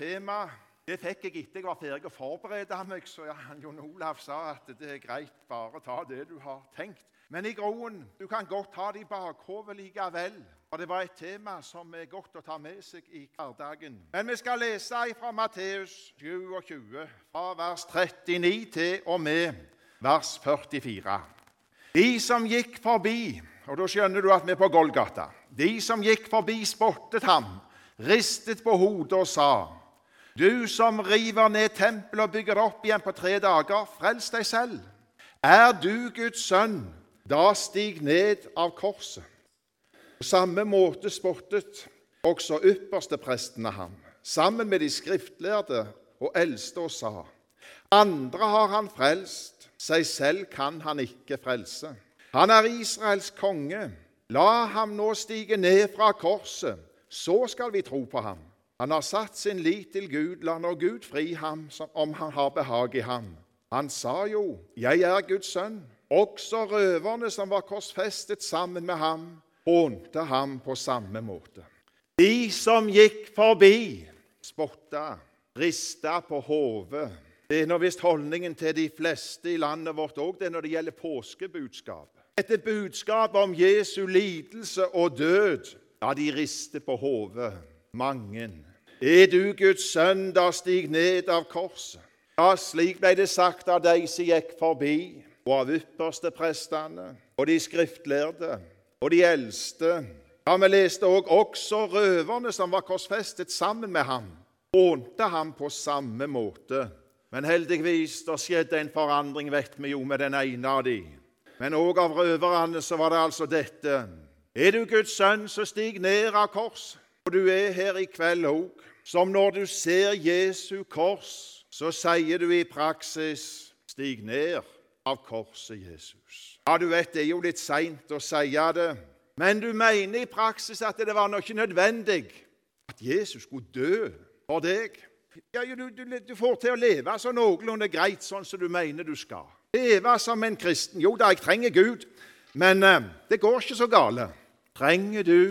tema. Det fikk jeg etter jeg var ferdig å forberede meg, så Jon Olav sa at det er greit, bare ta det du har tenkt. Men i groen, du kan godt ha det i bakhodet likevel. Og det var et tema som er godt å ta med seg i hverdagen. Men vi skal lese fra Matteus 27, fra vers 39 til og med vers 44. De som gikk forbi, og da skjønner du at vi er på Golgata De som gikk forbi, spottet ham, ristet på hodet og sa du som river ned tempelet og bygger det opp igjen på tre dager, frels deg selv. Er du Guds sønn, da stig ned av korset. På samme måte spottet også yppersteprestene ham, sammen med de skriftlærde og eldste, og sa:" Andre har han frelst, seg selv kan han ikke frelse. Han er Israels konge. La ham nå stige ned fra korset, så skal vi tro på ham. Han har satt sin lit til Gud. La nå Gud fri ham om han har behag i ham. Han sa jo, 'Jeg er Guds sønn'. Også røverne som var korsfestet sammen med ham, hånte ham på samme måte. De som gikk forbi, spotta, rista på hodet. Det er nå visst holdningen til de fleste i landet vårt òg, det når det gjelder påskebudskap. Etter budskap om Jesu lidelse og død, ja, de rister på hodet. Mange. Er du Guds sønn, da stig ned av korset. Ja, slik ble det sagt av de som gikk forbi, og av ypperste prestene, og de skriftlærde og de eldste. Ja, vi leste òg også røverne som var korsfestet sammen med ham, hånte ham på samme måte. Men heldigvis det skjedde en forandring, vet vi jo, med den ene av de. Men òg av røverne så var det altså dette. Er du Guds sønn, så stig ned av korset. Og du er her i kveld òg som når du ser Jesu kors, så sier du i praksis 'Stig ned av korset, Jesus'. Ja, du vet, det er jo litt seint å si det, men du mener i praksis at det var nok ikke nødvendig at Jesus skulle dø for deg. Ja, du, du, du, får til å leve så noenlunde greit sånn som du mener du skal. Leve som en kristen. Jo da, jeg trenger Gud, men eh, det går ikke så gale. Trenger du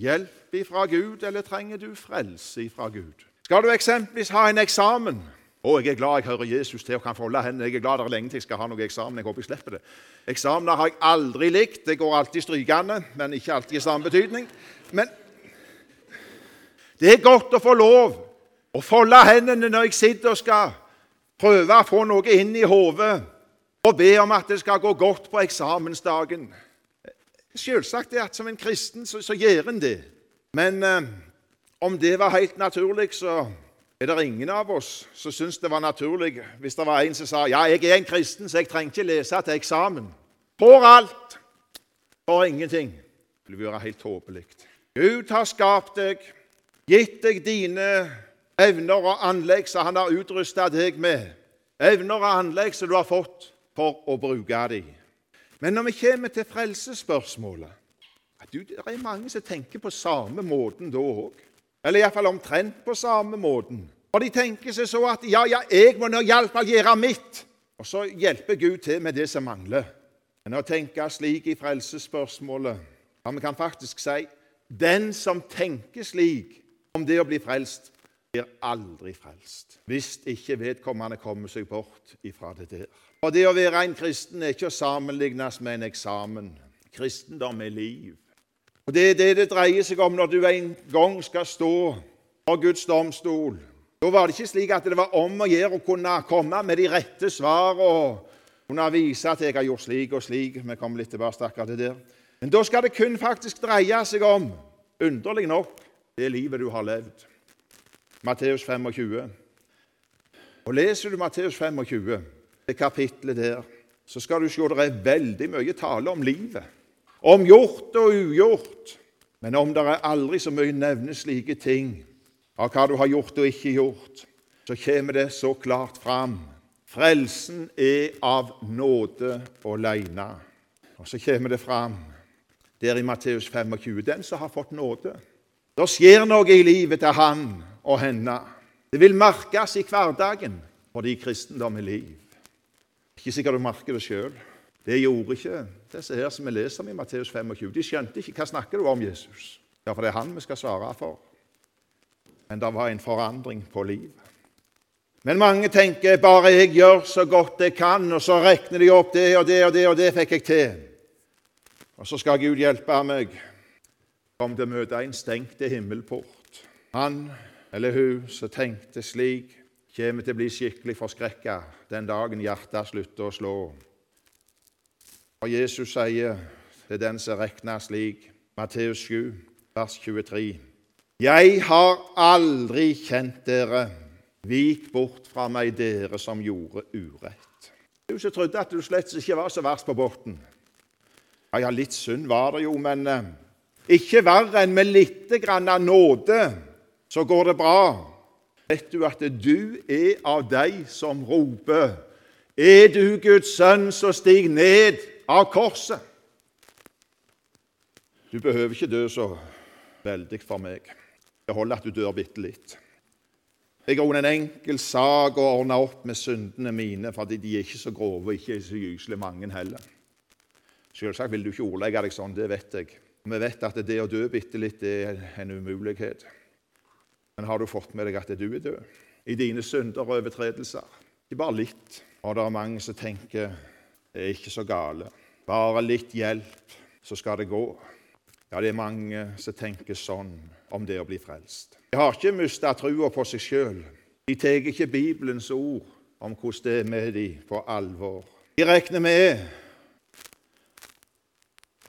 hjelp ifra Gud, eller trenger du frelse ifra Gud? Skal du eksempelvis ha en eksamen? Å, jeg er glad jeg hører Jesus til og kan folde hendene. Jeg er glad det er lenge til jeg skal ha noen eksamen. Jeg håper jeg slipper det. Eksamener har jeg aldri likt. Det går alltid strykende, men ikke alltid i samme betydning. Men det er godt å få lov å folde hendene når jeg sitter og skal prøve å få noe inn i hodet og be om at det skal gå godt på eksamensdagen. Selvsagt er at som en kristen så, så gjør en det. Men eh, om det var helt naturlig, så er det ingen av oss som syns det var naturlig hvis det var en som sa ja, jeg er en kristen, så jeg trenger ikke lese til eksamen. For alt, for ingenting. Det vil være helt tåpelig. Gud har skapt deg, gitt deg dine evner og anlegg som han har utrusta deg med. Evner og anlegg som du har fått for å bruke dem. Men når vi kommer til frelsesspørsmålet du, Det er mange som tenker på samme måten da òg. Eller iallfall omtrent på samme måten. Og de tenker seg så at ja, ja, jeg må nå iallfall gjøre mitt. Og så hjelper Gud til med det som mangler. Men å tenke slik i frelsesspørsmålet ja, Vi kan faktisk si den som tenker slik om det å bli frelst, blir aldri frelst. Hvis ikke vedkommende kommer seg bort ifra det der. Og Det å være en kristen er ikke å sammenlignes med en eksamen. Kristendom er liv. Og Det er det det dreier seg om når du en gang skal stå for Guds domstol. Da var det ikke slik at det var om å gjøre å kunne komme med de rette svar og kunne vise at jeg har gjort slik og slik. Vi kommer litt tilbake til akkurat det der. Men da skal det kun faktisk dreie seg om, underlig nok, det livet du har levd. Matteus 25. Og Leser du Matteus 25, det kapitlet der, så skal du se det er veldig mye tale om livet om gjort og ugjort. Men om det er aldri så mye nevnes slike ting av hva du har gjort og ikke gjort, så kommer det så klart fram. Frelsen er av nåde alene. Og så kommer det fram der i Matteus 25 den som har fått nåde. Det skjer noe i livet til han og henne. Det vil merkes i hverdagen fordi kristendom er liv. Ikke sikkert du merker det sjøl. Det gjorde ikke disse her som vi leser om i Matteus 25. De skjønte ikke hva snakker du om Jesus. Ja, for det er han vi skal svare for. Men det var en forandring på livet. Men mange tenker bare jeg gjør så godt jeg kan, og så regner de opp det og det og det, og det fikk jeg til. Og så skal Gud hjelpe meg om det møter en stengt himmelport. Han eller hun som tenkte slik, kommer til å bli skikkelig forskrekka den dagen hjertet slutter å slå. Og Jesus sier til den som regner slik, Matteus 7, vers 23.: Jeg har aldri kjent dere. Vik bort fra meg, dere som gjorde urett. Du som trodde at du slett ikke var så verst på bunnen. Ja, ja, litt synd var det jo, men eh, ikke verre enn med lite grann av nåde, så går det bra. Vet du at du er av de som roper Er du Guds sønn, så stig ned av korset. Du behøver ikke dø så veldig for meg. Det holder at du dør bitte litt. Jeg har en enkel sak å ordne opp med syndene mine, for de er ikke så grove og ikke så gyselig mange heller. Selvsagt vil du ikke ordlegge deg sånn, det vet jeg. Vi vet at det å dø bitte litt er en umulighet. Men har du fått med deg at du er død i dine synder og overtredelser? Ikke bare litt. Og det er mange som tenker det er ikke så gale. Bare litt hjelp, så skal det gå. Ja, det er mange som tenker sånn om det å bli frelst. De har ikke mista trua på seg sjøl. De tar ikke Bibelens ord om hvordan det er med dem, på alvor. De regner med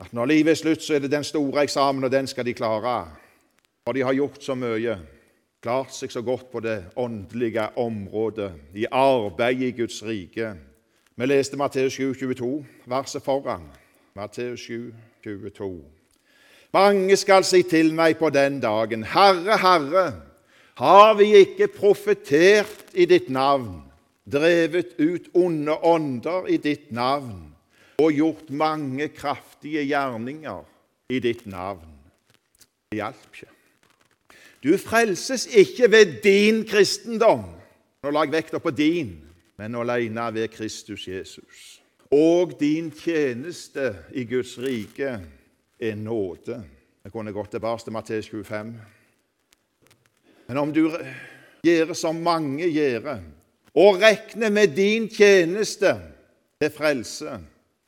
at når livet er slutt, så er det den store eksamen, og den skal de klare. For de har gjort så mye, klart seg så godt på det åndelige området, i arbeidet i Guds rike. Vi leste Matteus 7, 22, verset foran. Matteus 7, 22. Mange skal si til meg på den dagen, Herre, Herre, har vi ikke profetert i ditt navn, drevet ut onde ånder i ditt navn og gjort mange kraftige gjerninger i ditt navn? Det hjalp ikke. Du frelses ikke ved din kristendom. Nå la jeg vekta på din, men alene ved Kristus Jesus. Og din tjeneste i Guds rike er nåde. Jeg kunne gått tilbake til Matteus 25. Men om du gjør som mange gjør, og regner med din tjeneste til frelse,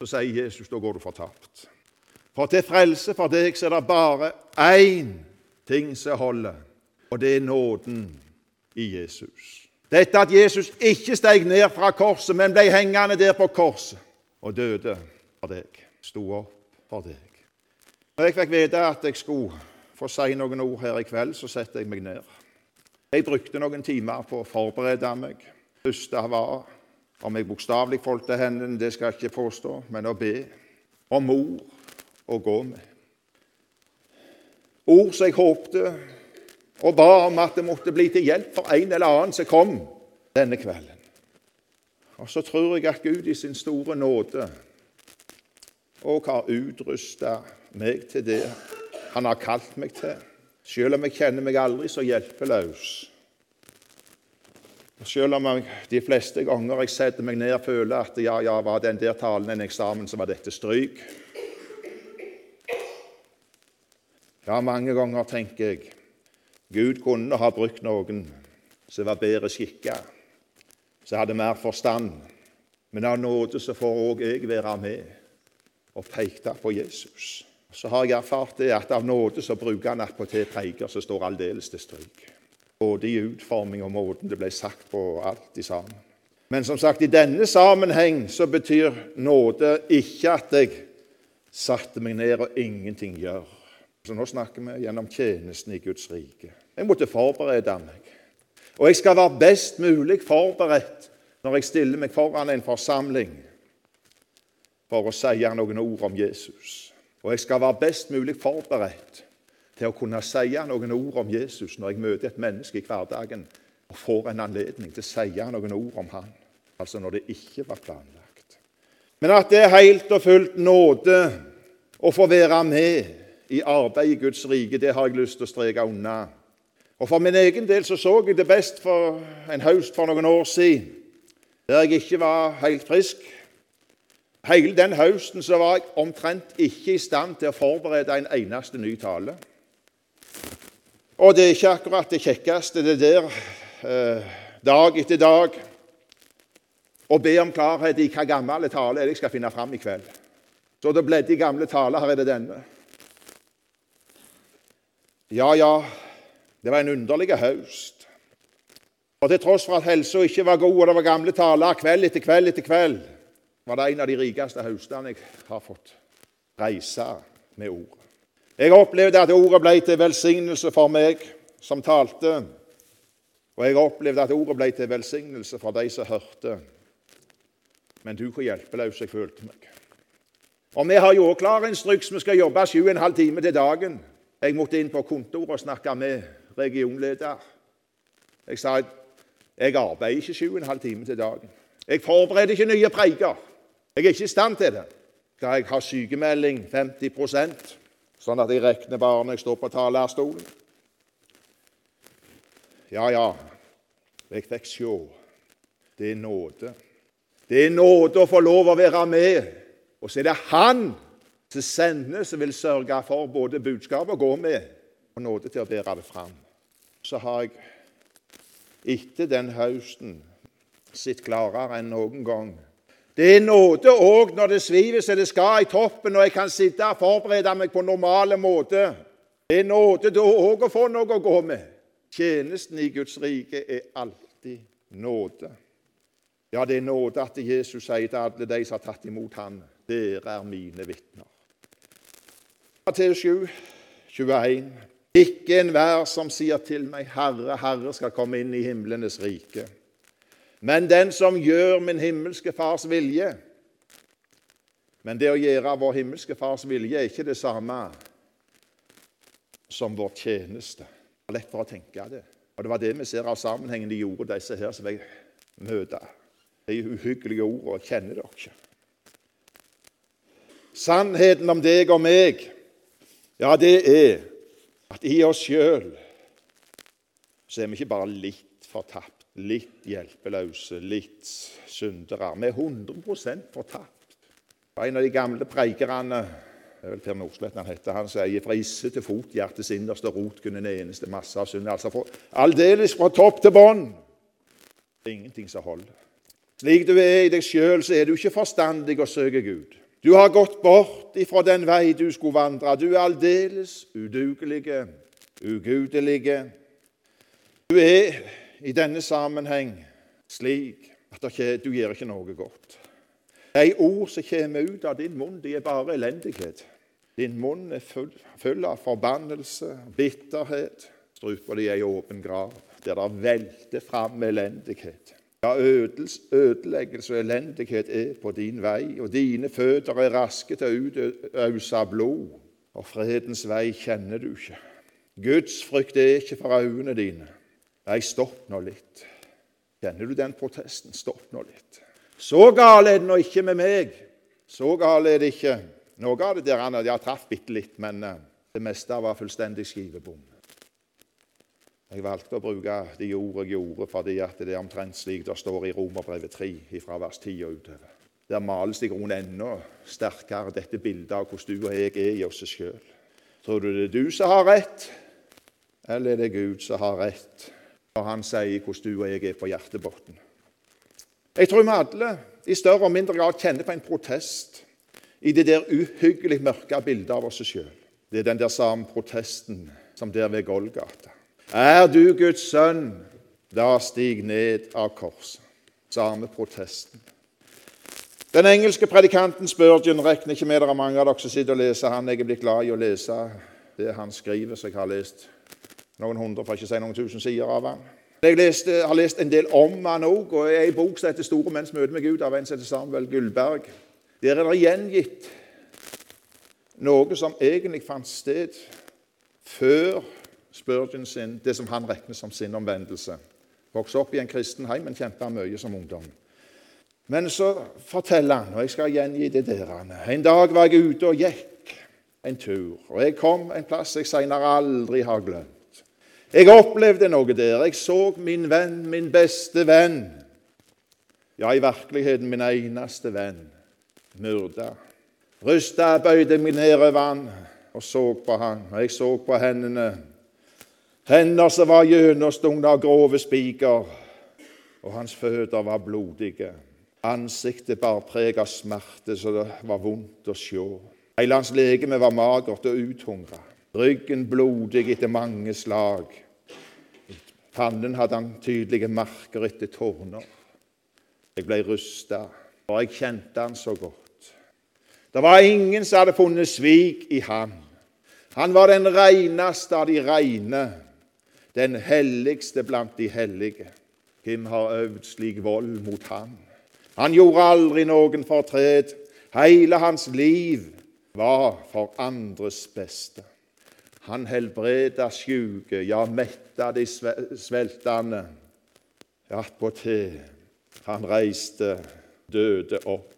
så sier Jesus da går du fortapt. For til frelse for deg så er det bare én ting som holder, og det er nåden i Jesus. Dette at Jesus ikke steg ned fra korset, men ble hengende der på korset og døde for deg, sto opp for deg. Når jeg fikk vite at jeg skulle få si noen ord her i kveld, så setter jeg meg ned. Jeg brukte noen timer på å forberede meg. Det første var om jeg bokstavelig fulgte hendene, det skal jeg ikke påstå, men å be om ord å gå med. Ord som jeg håpte og ba om at det måtte bli til hjelp for en eller annen som kom denne kvelden. Og så tror jeg at Gud i sin store nåde òg har utrusta meg til det han har kalt meg til, selv om jeg kjenner meg aldri så hjelpeløs. Og selv om jeg de fleste ganger jeg setter meg ned og føler at ja, ja, var den der talen en eksamen, så var dette stryk. Ja, mange ganger tenker jeg Gud kunne ha brukt noen som var bedre skikka, som hadde mer forstand. Men av nåde så får òg jeg være med og peke på Jesus så har jeg erfart det at av nåde så bruker han attpåtil preiker som står aldeles til stryk. Både i utforming og måten det ble sagt på, alt i sammen. Men som sagt, i denne sammenheng så betyr nåde ikke at jeg satte meg ned og ingenting gjør. Så nå snakker vi gjennom tjenesten i Guds rike. Jeg måtte forberede meg. Og jeg skal være best mulig forberedt når jeg stiller meg foran en forsamling for å si noen ord om Jesus. Og jeg skal være best mulig forberedt til å kunne si noen ord om Jesus når jeg møter et menneske i hverdagen og får en anledning til å si noen ord om han. Altså når det ikke var planlagt. Men at det er helt og fullt nåde å få være med i arbeid i Guds rike, det har jeg lyst til å streke unna. Og For min egen del så, så jeg det best for en høst for noen år siden, der jeg ikke var helt frisk. Hele den høsten så var jeg omtrent ikke i stand til å forberede en eneste ny tale. Og det er ikke akkurat det kjekkeste, det der, eh, dag etter dag, å be om klarhet i hva gammel tale jeg skal finne fram i kveld. Så det bledde i gamle taler. Her er det denne. Ja, ja, det var en underlig høst. Og til tross for at helsa ikke var god, og det var gamle taler kveld etter kveld etter kveld, var det en av de rikeste høstene jeg har fått reise med ordet. Jeg opplevde at ordet ble til velsignelse for meg som talte, og jeg opplevde at ordet ble til velsignelse for de som hørte. Men du, hvor hjelpeløs jeg følte meg. Og vi har jo òg klar instruks. Vi skal jobbe sju og en halv time til dagen. Jeg måtte inn på kontoret og snakke med regionleder. Jeg sa jeg arbeider ikke sju og en halv time til dagen. Jeg forbereder ikke nye preiker. Jeg er ikke i stand til det. Skal jeg ha sykemelding 50 sånn at jeg regner bare når jeg står på talerstolen? Ja, ja, jeg fikk se. Det er nåde. Det er nåde å få lov å være med. Og så er det Han som sender, som vil sørge for både budskap å gå med, og nåde til å bære det fram. Så har jeg etter den høsten sett klarere enn noen gang det er nåde òg når det sviver som det skal i toppen, og jeg kan sitte og forberede meg på normale måte. Det er nåde da òg å få noe å gå med. Tjenesten i Guds rike er alltid nåde. Ja, det er nåde at Jesus sier til alle de som har tatt imot ham, dere er mine vitner. Matteus 7, 21. Ikke enhver som sier til meg, Herre, Herre, skal komme inn i himlenes rike men den som gjør min himmelske Fars vilje. Men det å gjøre vår himmelske Fars vilje er ikke det samme som vår tjeneste. Det er lett for å tenke det. Og Det var det vi ser av sammenhengen de gjorde, disse her som jeg møter. De uhyggelige ordene kjenner dere ikke. Sannheten om deg og meg, ja, det er at i oss sjøl så er vi ikke bare litt fortapt litt hjelpeløse, litt syndere. Vi er 100% fortapt. En av de gamle preikerne det er vel Per Nordslett han heter, han sier 'fra isse til fot, hjertets innerste rot kun en eneste masse av synd'. Altså aldeles fra topp til bånn. Ingenting som holder. Slik du er i deg sjøl, så er du ikke forstandig å søke Gud. Du har gått bort ifra den vei du skulle vandre. Du er aldeles udugelige, ugudelige. Du er i denne sammenheng slik at du gjør ikke noe godt. De ord som kommer ut av din munn, de er bare elendighet. Din munn er full, full av forbannelse, bitterhet. Strupa di er ei åpen grav der det velter fram elendighet. Ja, ødeleggelse og elendighet er på din vei, og dine føtter er raske til å utøse blod. Og fredens vei kjenner du ikke. Guds frykt er ikke for øynene dine. Nei, stopp nå litt. Kjenner du den protesten? Stopp nå litt. Så galt er det nå ikke med meg. Så galt er det ikke. Noe av det der han jeg traff bitte litt, men eh, det meste var fullstendig skivebom. Jeg valgte å bruke de ord jeg gjorde, fordi det er omtrent slik det står i Romerbrevet 3, fra vers 10 og utover. Der males det i grunnen enda sterkere dette bildet av hvordan du og jeg er i oss sjøl. Tror du det er du som har rett, eller er det Gud som har rett? når han sier hvordan du og jeg er på hjertebunnen? Jeg tror vi alle i større og mindre grad kjenner på en protest i det der uhyggelig mørke bildet av oss sjøl. Det er den der samme protesten som der ved Golgata. Er du Guds sønn, da stig ned av korset. Samme protesten. Den engelske predikanten Spurgeon regner ikke med det er mange av dere som sitter og leser han. Jeg er blitt glad i å lese det han skriver, så jeg har lest noen hundre, for ikke å si noen tusen sider av han. Jeg leste, har lest en del om han òg, og i ei bok som heter 'Store menns møte med Gud', av en som heter Samuel Gullberg. Der er det gjengitt noe som egentlig fant sted før Spurgeon sin, det som han regner som sin omvendelse. Vokste opp i en kristen heim, men kjempa mye som ungdom. Men så forteller han, og jeg skal gjengi det der En dag var jeg ute og gikk en tur, og jeg kom en plass jeg senere aldri har glemt. Jeg opplevde noe der. Jeg så min venn, min beste venn, ja, i virkeligheten min eneste venn, myrda. Rysta bøyde meg ned over han og så på han, og jeg så på hendene. Hender som var gjennomstungne av grove spiker, og hans føtter var blodige. Ansiktet bar preg av smerte, så det var vondt å se. Hele hans legeme var magert og uthungra. Ryggen blodig etter mange slag. I pannen hadde han tydelige merker etter tårner. Jeg ble rusta, og jeg kjente han så godt. Det var ingen som hadde funnet svik i han. Han var den reineste av de reine, den helligste blant de hellige. Hvem har øvd slik vold mot ham? Han gjorde aldri noen fortred. Hele hans liv var for andres beste. Han helbreda sjuke, ja, metta de sveltende. Attpåtil han reiste døde opp.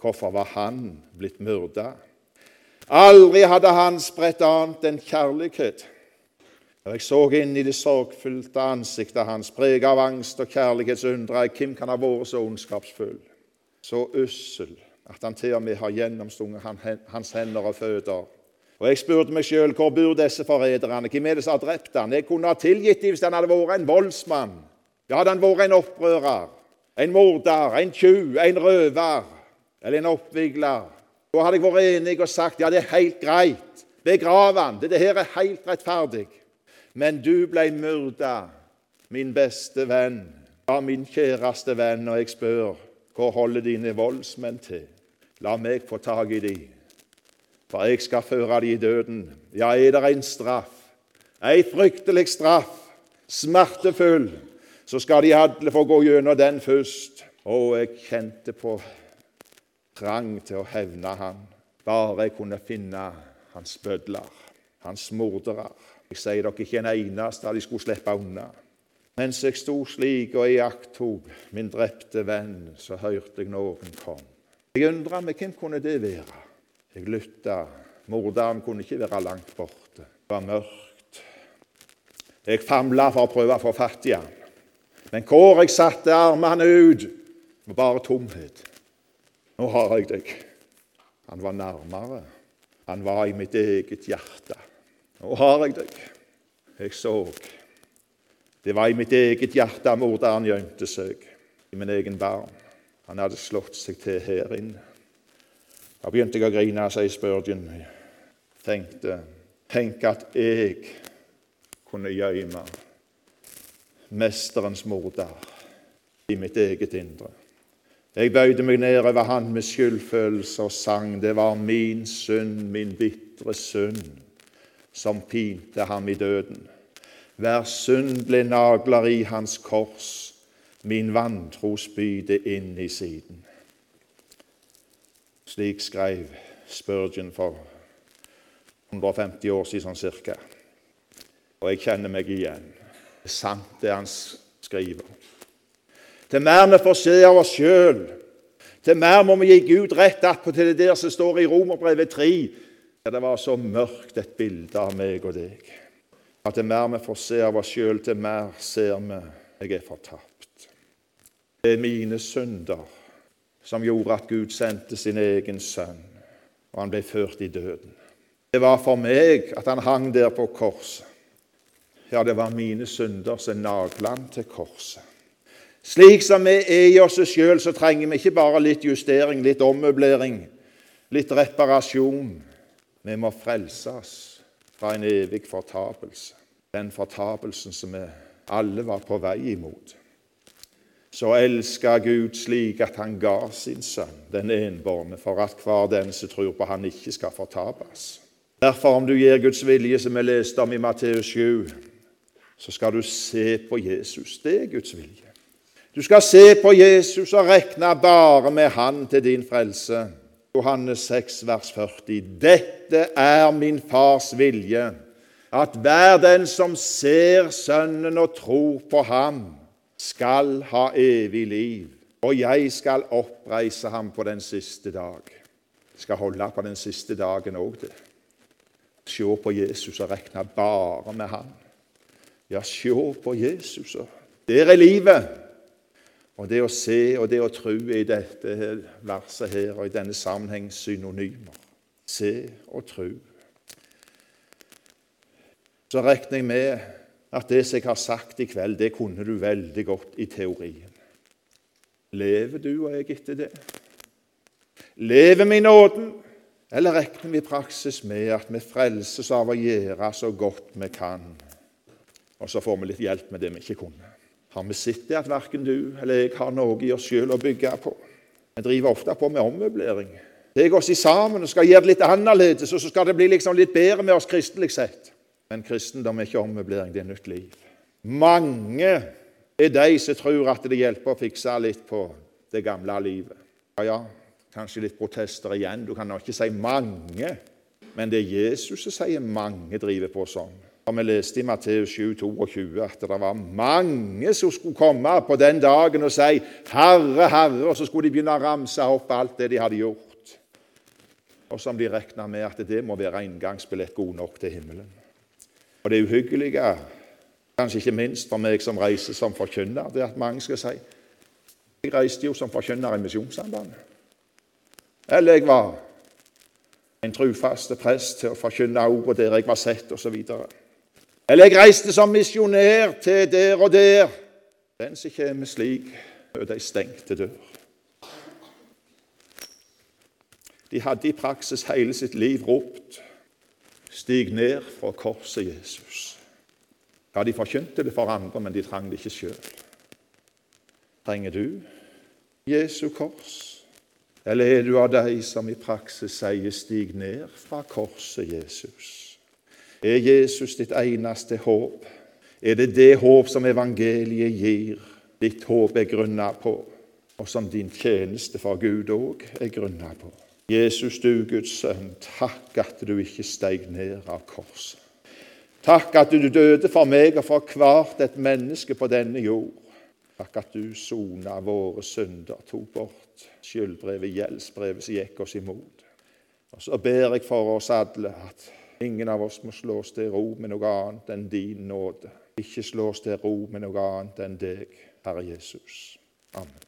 Hvorfor var han blitt myrda? Aldri hadde han spredt annet enn kjærlighet. Da jeg så inn i det sorgfylte ansiktet hans, preget av angst og kjærlighetsundre, hvem kan ha vært så ondskapsfull, så ussel, at han til og med har gjennomstunget hans hender og føtter? Og Jeg spurte meg sjøl hvor bor disse forræderne? Hvem er det som har drept han? Jeg kunne ha tilgitt dem hvis han hadde vært en voldsmann. Ja, hadde han vært en opprører, en morder, en tjuv, en røver eller en oppvigler. Da hadde jeg vært enig og sagt ja, det er helt greit. Begrav han. Dette her er helt rettferdig. Men du blei myrda, min beste venn, ja, min kjæreste venn, og jeg spør hvor holder dine voldsmenn til? La meg få tak i de, for jeg skal føre de i døden. Ja, er det en straff, ei fryktelig straff, smertefull, så skal de alle få gå gjennom den først. Og jeg kjente på trang til å hevne han, bare jeg kunne finne hans bødler, hans mordere. Jeg sier dere ikke en eneste de skulle slippe unna. Mens jeg sto slik og iakttok min drepte venn, så hørte jeg noen kom. Jeg undra meg hvem kunne det være. Jeg lytta. Morderen kunne ikke være langt borte. Det var mørkt. Jeg famla for å prøve å få fatt i han. Men hvor jeg satte armene ut, var bare tomhet. Nå har jeg deg. Han var nærmere. Han var i mitt eget hjerte. Nå har jeg deg. Jeg så. Det var i mitt eget hjerte morderen gjemte seg, i min egen barn. Han hadde slått seg til her inne. Da begynte jeg å grine, sier Spurgeon. Tenkte Tenk at jeg kunne gjemme mesterens morder i mitt eget indre. Jeg bøyde meg ned over han med skyldfølelse og sang. Det var min synd, min bitre synd som pinte ham i døden. Hver synd ble nagler i hans kors, min vantro spydde inn i siden. Slik skrev Spurgeon for 150 år siden sånn cirka. Og jeg kjenner meg igjen. Det er sant, det han skriver. Til mer vi får se av oss sjøl, til mer må vi gi Gud rett attpåtil det der som står i Romerbrevet 3, ja, det var så mørkt et bilde av meg og deg. At det mer vi får se av oss sjøl, til mer ser vi jeg er fortapt. Det er mine synder som gjorde at Gud sendte sin egen sønn, og han ble ført i døden. Det var for meg at han hang der på korset. Ja, det var mine synder som nagla han til korset. Slik som vi er i oss sjøl, så trenger vi ikke bare litt justering, litt ommøblering, litt reparasjon. Vi må frelses fra en evig fortapelse, den fortapelsen som vi alle var på vei imot. Så elska Gud slik at han ga sin sønn, den enbårne, for at hver den som tror på han ikke skal fortapes. Derfor, om du gir Guds vilje, som vi leste om i Matteus 7, så skal du se på Jesus. Det er Guds vilje. Du skal se på Jesus og regne bare med Han til din frelse. Johannes 6, vers 40. Dette er min fars vilje, at hver den som ser Sønnen og tror på ham, skal ha evig liv, og jeg skal oppreise ham på den siste dag. Jeg skal holde på den siste dagen òg, det. Se på Jesus og regne bare med ham. Ja, se på Jesus. Der er livet. Og det å se og det å tro i dette verset her og i denne sammenheng synonymer. Se og tro. Så regner jeg med at det som jeg har sagt i kveld, det kunne du veldig godt i teorien. Lever du og jeg etter det? Lever vi i nåden, eller regner vi i praksis med at vi frelses av å gjøre så godt vi kan, og så får vi litt hjelp med det vi ikke kunne? Har vi sett det at verken du eller jeg har noe i oss sjøl å bygge på? Vi driver ofte på med ommøblering. Tar oss sammen og skal gjøre det litt annerledes, og så skal det bli liksom litt bedre med oss kristelig sett. Men kristendom er ikke ommøblering, det er nytt liv. Mange er de som tror at det hjelper å fikse litt på det gamle livet. Ja, ja, kanskje litt protester igjen. Du kan nå ikke si mange, men det er Jesus som sier mange driver på sånn. Vi leste i Matteus 7, 22 at det var mange som skulle komme på den dagen og si 'Herre, Herre', og så skulle de begynne å ramse opp alt det de hadde gjort. Og som de regna med at det må være inngangsbillett god nok til himmelen. Og det uhyggelige, kanskje ikke minst for meg som reiser som forkynner, det er at mange skal si Jeg reiste jo som forkynner i Misjonssambandet. Eller jeg var en trufaste prest til å forkynne ordet der jeg var sett, osv. Eller jeg reiste som misjonær til der og der. Den som kommer slik, møter ei stengte dør. De hadde i praksis hele sitt liv ropt Stig ned fra korset, Jesus. Ja, de forkynte det for andre, men de trang det ikke sjøl. Trenger du Jesu kors? Eller er du av de som i praksis sier 'stig ned fra korset, Jesus'? Er Jesus ditt eneste håp? Er det det håp som evangeliet gir? Ditt håp er grunna på, og som din tjeneste for Gud òg er grunna på. Jesus, du Guds sønn, takk at du ikke steg ned av korset. Takk at du døde for meg og for hvert et menneske på denne jord. Takk at du sona våre synder, tok bort skyldbrevet, gjeldsbrevet som gikk oss imot. Og Så ber jeg for oss alle at ingen av oss må slå oss til ro med noe annet enn din nåde. Ikke slå oss til ro med noe annet enn deg, Herre Jesus. Amen.